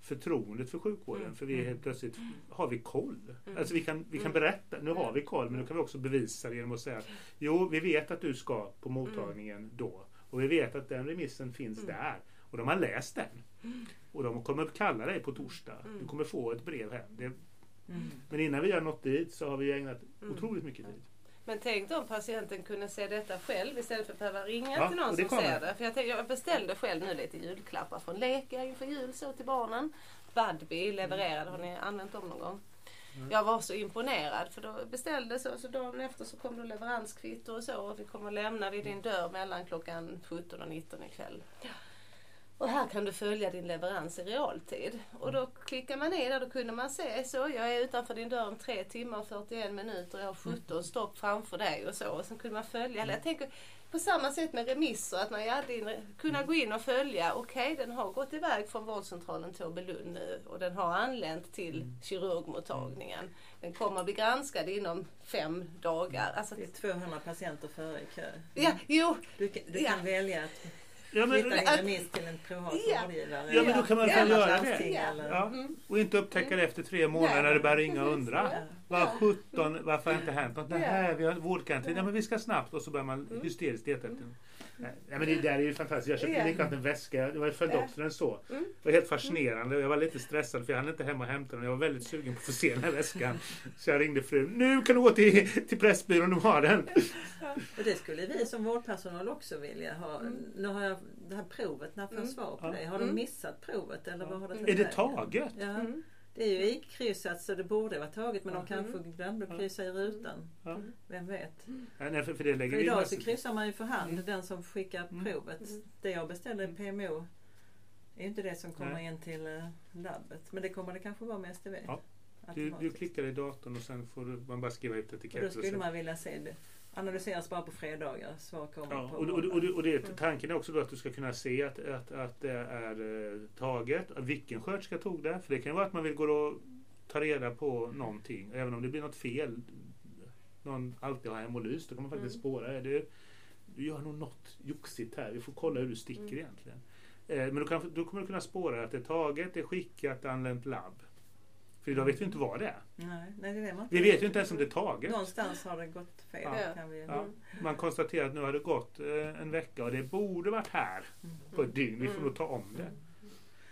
förtroendet för sjukvården. Mm. För vi är helt plötsligt, har vi koll? Mm. Alltså vi kan, vi kan Mm. berätta, nu har vi koll men nu kan vi också bevisa det genom att säga att jo, vi vet att du ska på mottagningen då. Och vi vet att den remissen finns Mm. där. Och de har läst den. Och de kommer kalla dig på torsdag. Mm. Du kommer få ett brev hem. Det, Mm. men innan vi har nått dit så har vi ägnat Mm. otroligt mycket tid. Men tänk om patienten kunde se detta själv istället för att behöva ringa Ja, till någon som kommer. ser det. För jag, tänkte, jag beställde själv nu lite julklappar från Leka inför jul så till barnen. Budbee levererade, har ni använt dem någon gång? Jag var så imponerad för då beställde så, så dagen efter så kom det leveranskvitto och så och vi kommer lämna vid din dörr mellan klockan 17 och 19 ikväll. Och här kan du följa din leverans i realtid. Och då klickar man ner där, då kunde man se så, jag är utanför din dörr om 3 timmar och 41 minuter och jag har 17 stopp framför dig och så. Och sen kunde man följa. Jag tänker på samma sätt med remisser, att man hade in, kunna gå in och följa, okej den har gått iväg från vårdcentralen Tåbelund nu och den har anlänt till kirurgmottagningen. Den kommer att bli granskad inom fem dagar. Alltså, Det är 200 patienter före i kö. ja, jo, Du, kan- du Ja. kan välja att Ja, men, flytta att- remiss till en privat Ja. vårdgivare. Ja, men då kan man Ja. väl göra det. eller- Ja. Mm. Och inte upptäcka det efter tre månader Nej. när det börjar ringa och undra. Vad 17, varför har inte hänt något? Det här, vi har vårdgaranti. Ja, men vi ska snabbt och så börjar man Mm. hysteriskt leta efter Nej, men det där är ju fantastiskt. Jag köpte likadant en väska. Det var för Ja. doktorn så. Mm. Det var helt fascinerande. Jag var lite stressad för jag hann inte hem och hämta den. Jag var väldigt sugen på att få se den här väskan. Så jag ringde frun. Nu kan du gå till, till Pressbyrån, de har den. Och det skulle vi som vårdpersonal också vilja ha. Nu har jag det här provet, när får jag Mm. svar på det? Har de Mm. missat provet eller vad har det Mm. Är det taget? Ja, Mm. Det är ju ikryssat så det borde vara taget men de kanske glömde att kryssa i rutan. Vem vet? Ja, nej, för, för det lägger För idag så kryssar man ju för hand Mm. den som skickar Mm. provet. Mm. Det jag beställer i PMO är ju inte det som kommer in till eh, labbet. Men det kommer det kanske vara med STV. Du, du klickar i datorn och sen får du, man bara skriva ut då etiketter. och skulle man vilja se det. Analyseras bara på fredagar. Svar kommer Ja, på och, och, och, och det, tanken är också då att du ska kunna se att, att, att det är eh, taget. Vilken sköterska tog det? För det kan ju vara att man vill gå och ta reda på någonting. Även om det blir något fel. Någon alltid har hemolys. Då kan man faktiskt Mm. spåra. Är det, du gör nog något joxigt här. Vi får kolla hur du sticker Mm. egentligen. Eh, men då, kan, då kommer du kunna spåra att det är taget, det är skickat, det anlänt labb. För idag vet vi inte vad det är. Nej, nej, det det man inte Vi vet ju inte ens om det är taget. Någonstans har det gått fel. Ja. Kan vi, Ja. Man konstaterar att nu har det gått eh, en vecka och det borde varit här på ett dygn. Vi får Mm. nog ta om det.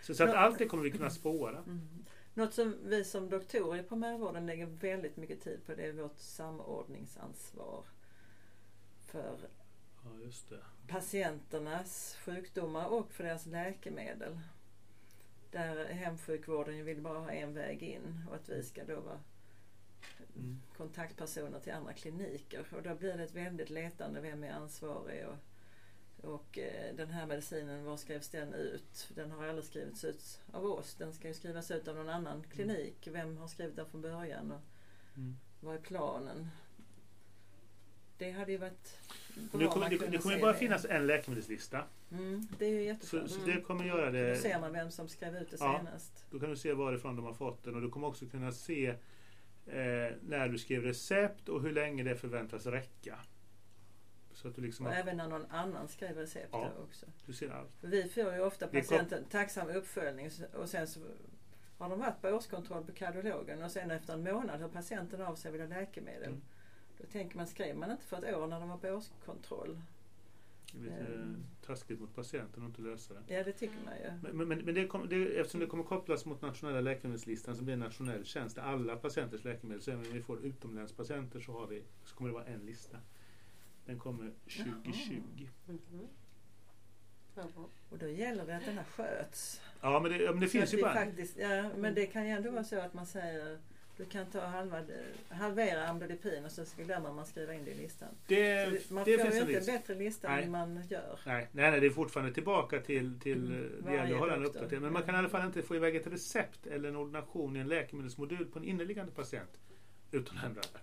Så, så att allt det kommer vi kunna spåra. Mm. Något som vi som doktorer i primärvården lägger väldigt mycket tid på det är vårt samordningsansvar. För Ja, patienternas sjukdomar och för deras läkemedel. Där hemsjukvården ju vill bara ha en väg in och att vi ska då vara Mm. kontaktpersoner till andra kliniker. Och då blir det ett väldigt letande. Vem är ansvarig? Och, och eh, den här medicinen, var skrivs den ut? Den har aldrig skrivits ut av oss. Den ska ju skrivas ut av någon annan klinik. Vem har skrivit den från början? Och Mm. vad är planen? Det hade ju varit bra Nu om kommer, det, det kommer bara det. finnas en läkemedelslista. Mm, det är ju Så, jätteskönt. så det kommer göra Då det. ser man vem som skrev ut det Ja. senast. Då kan du se varifrån de har fått den och du kommer också kunna se eh, när du skrev recept och hur länge det förväntas räcka. Så att du liksom Och har, även när någon annan skrev recept Ja. då också. du ser allt. Vi får ju ofta patienten tacksam uppföljning och sen så har de varit på årskontroll på kardiologen och sen efter en månad hör patienten av sig och vill ha läkemedel. Mm. Då tänker man, skrev man inte för ett år när de var på årskontroll? Det är lite Mm. taskigt mot patienten att inte lösa det. Ja, det tycker man ju. Men, men, men det kom, det, eftersom det kommer kopplas mot nationella läkemedelslistan så blir en nationell tjänst där alla patienters läkemedel, så även om vi får utomlänspatienter så, har vi, så kommer det vara en lista. Den kommer 2020. Mhm. Ja. Och då gäller det att den här sköts. Ja men det, ja, men det finns ju bara... faktiskt, ja, men det kan ju ändå vara så att man säger du kan ta halva, halvera amlodipin och så glömmer man skriva in det i listan. Det, Så man det får finns ju en inte en bättre lista Nej. än man gör. Nej, nej, nej, det är fortfarande tillbaka till, till Mm, mm, det gäller att hålla den uppdaterad. Men man kan i alla fall inte få iväg ett recept eller en ordination i en läkemedelsmodul på en inneliggande patient utan att ändra det.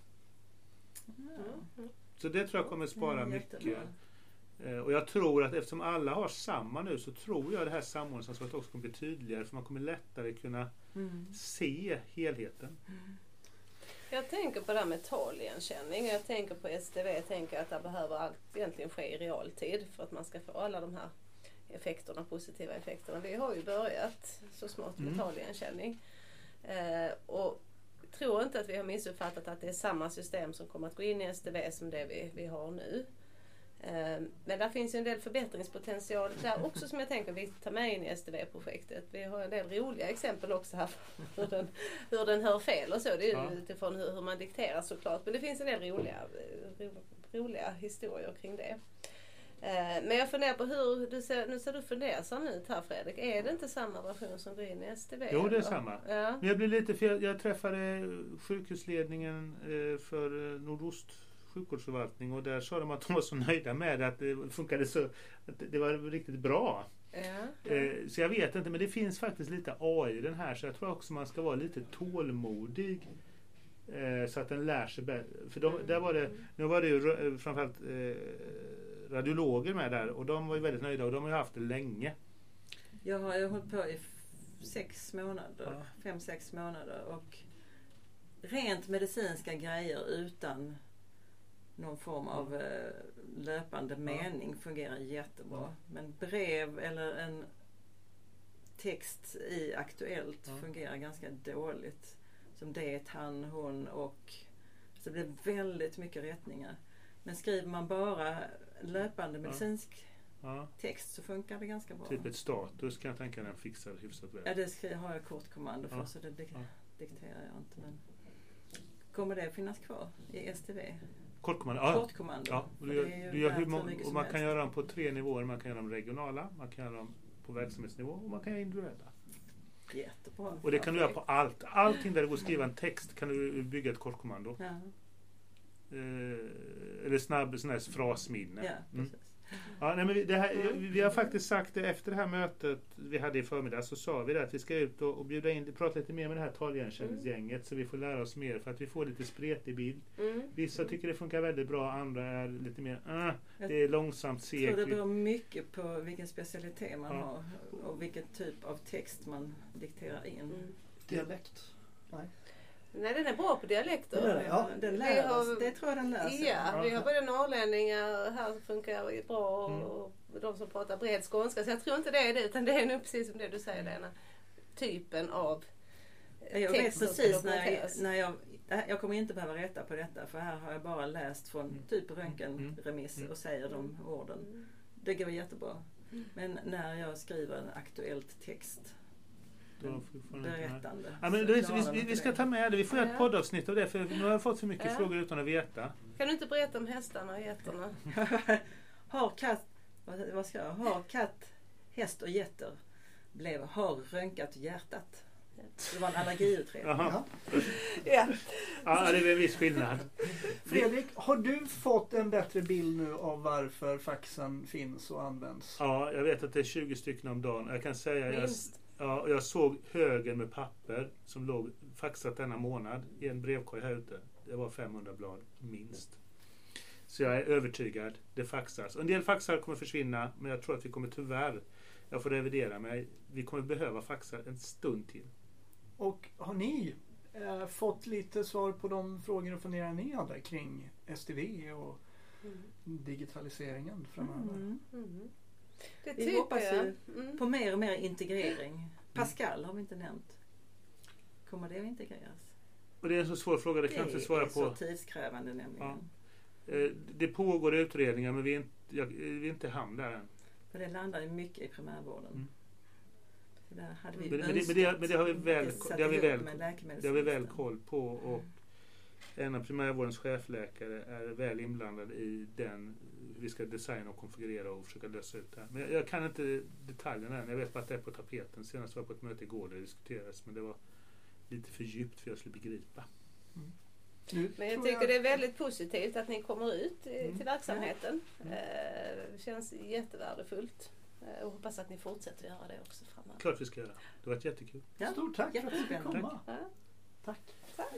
Mm. Så det tror jag kommer spara Mm, mycket. Eh, Och jag tror att eftersom alla har samma nu så tror jag det här samordningsansvaret också kommer bli tydligare för man kommer lättare kunna Mm. se helheten. Jag tänker på det här med taligenkänning. Jag tänker på STV. Jag tänker att det behöver allt egentligen ske i realtid för att man ska få alla de här effekterna, positiva effekterna. Vi har ju börjat så smått med Mm. taligenkänning. Eh, och tror inte att vi har missuppfattat att det är samma system som kommer att gå in i STV som det vi, vi har nu. Eh, men där finns ju en del förbättringspotential där också som jag tänker vi tar med in i STV-projektet. Vi har en del roliga exempel också här hur den, hur den hör fel och så. Det är Ja. utifrån hur, hur man dikterar såklart. Men det finns en del roliga, ro, roliga historier kring det. Eh, Men jag funderar på hur, du ser, nu ser du fundersam ut här Fredrik. Är det inte samma version som går in i STV? Jo, det är eller? samma. Ja. Men jag blev lite fel. Jag träffade sjukhusledningen eh, för eh, Nordost sjukvårdsförvaltning och där sa de att de var så nöjda med att det funkade så. Att det var riktigt bra. Ja. Eh, Så jag vet inte, men det finns faktiskt lite AI i den här så jag tror också man ska vara lite tålmodig. eh, Så att den lär sig bättre. För de, där var det, nu var det ju ra- framförallt eh, radiologer med där och de var ju väldigt nöjda och de har ju haft det länge. Jag har ju hållit på i sex månader, Ja. fem, sex månader och rent medicinska grejer utan någon form av eh, löpande mening fungerar jättebra. Men brev eller en text i Aktuellt fungerar ganska dåligt. Som det, han, hon och så det blir väldigt mycket rättningar. Men skriver man bara löpande medicinsk Ja. text så funkar det ganska bra. Typ ett status kan jag tänka den fixar hyfsat väl. Ja, det har jag kortkommando för Ja. så det dik- Ja. dikterar jag inte. Men kommer det finnas kvar i STV? Kortkommando? Ja. Kortkommando. Ja, du gör, du gör hur många, och man kan göra dem på tre nivåer. Man kan göra dem regionala, man kan göra dem på verksamhetsnivå och man kan göra individuella. Jättebra. Och det kan du göra på allt. Allting där det går att skriva en text kan du bygga ett kortkommando. Ja, Eh, eller snabb sån här frasminne. ja Mm. Ja, nej, men vi, det här, vi har faktiskt sagt det efter det här mötet vi hade i förmiddag så sa vi det att vi ska ut och, och bjuda in, prata lite mer med det här taligenkänningsgänget så vi får lära oss mer för att vi får lite spretig bild. Mm. Vissa tycker det funkar väldigt bra, andra är lite mer uh, det är långsamt, Jag tror det segt. beror mycket på vilken specialitet man Ja. har och vilken typ av text man dikterar in. Mm. Dialekt? Nej. Nej, den är bra på dialekter. Den är det, ja. Den Vi lär har-. Det tror jag den lär sig. Ja, vi har både norrlänningar här som funkar bra och, Mm. och de som pratar bred skånska. Så jag tror inte det är det utan det är nog precis som det du säger Lena. Typen av Jag vet precis när jag, när jag, jag kommer inte behöva rätta på detta för här har jag bara läst från Mm. typ röntgenremiss Mm. och säger de orden. Mm. Det går jättebra. Men när jag skriver en aktuellt text, Då här. berättande. Ja, men vi, vi, ska ta med det. Vi får göra ett Ja. poddavsnitt av det för nu har jag fått för mycket Ja. frågor utan att veta. Kan du inte berätta om hästarna och getterna? har katt, vad, vad ska jag, har katt, häst och getter blev har röntgat hjärtat. Det var en allergiutredning. Jaha. Ja. Ja, det är väl en viss skillnad. Fredrik, har du fått en bättre bild nu av varför faxen finns och används? Ja, jag vet att det är 20 stycken om dagen. Jag kan säga jag, Minst. Ja, jag såg högen med papper som låg faxat denna månad i en brevkorg här ute. Det var 500 blad, minst. Så jag är övertygad. Det faxas. Och En del faxar kommer försvinna, men jag tror att vi kommer tyvärr, jag får revidera mig, vi kommer behöva faxa en stund till. Och har ni eh, fått lite svar på de frågor och funderingar ni hade kring STV och Mm. digitaliseringen framöver? Mm. Mm. Det Vi hoppas ju Mm. på mer och mer integrering. Pascal har vi inte nämnt. Kommer det att integreras? Och det är en så svår fråga, det kan jag inte svara är på. så tidskrävande nämligen. Eh, Det pågår utredningar, men vi är inte, jag, vi är inte i hamn där än. För det landar ju mycket i primärvården. Mm. Så där hade vi Men- men det- men det- men det har vi väl- det har vi väl- Det har vi väl koll på och en av primärvårdens chefläkare är väl inblandad i den hur vi ska designa och konfigurera och försöka lösa ut det här. Men jag, jag kan inte detaljerna än. Jag vet bara att det är på tapeten. Senast var jag på ett möte igår där det diskuterades men det var lite för djupt för att jag skulle begripa. Nu Men jag tycker det är väldigt positivt att ni kommer ut eh, Mm. till verksamheten. Mm. Eh, Det känns jättevärdefullt. Eh, Och hoppas att ni fortsätter göra det också framöver. Klart vi ska göra. Det har varit jättekul. Ja, Stort tack för att du komma. Ja. Tack. Tack.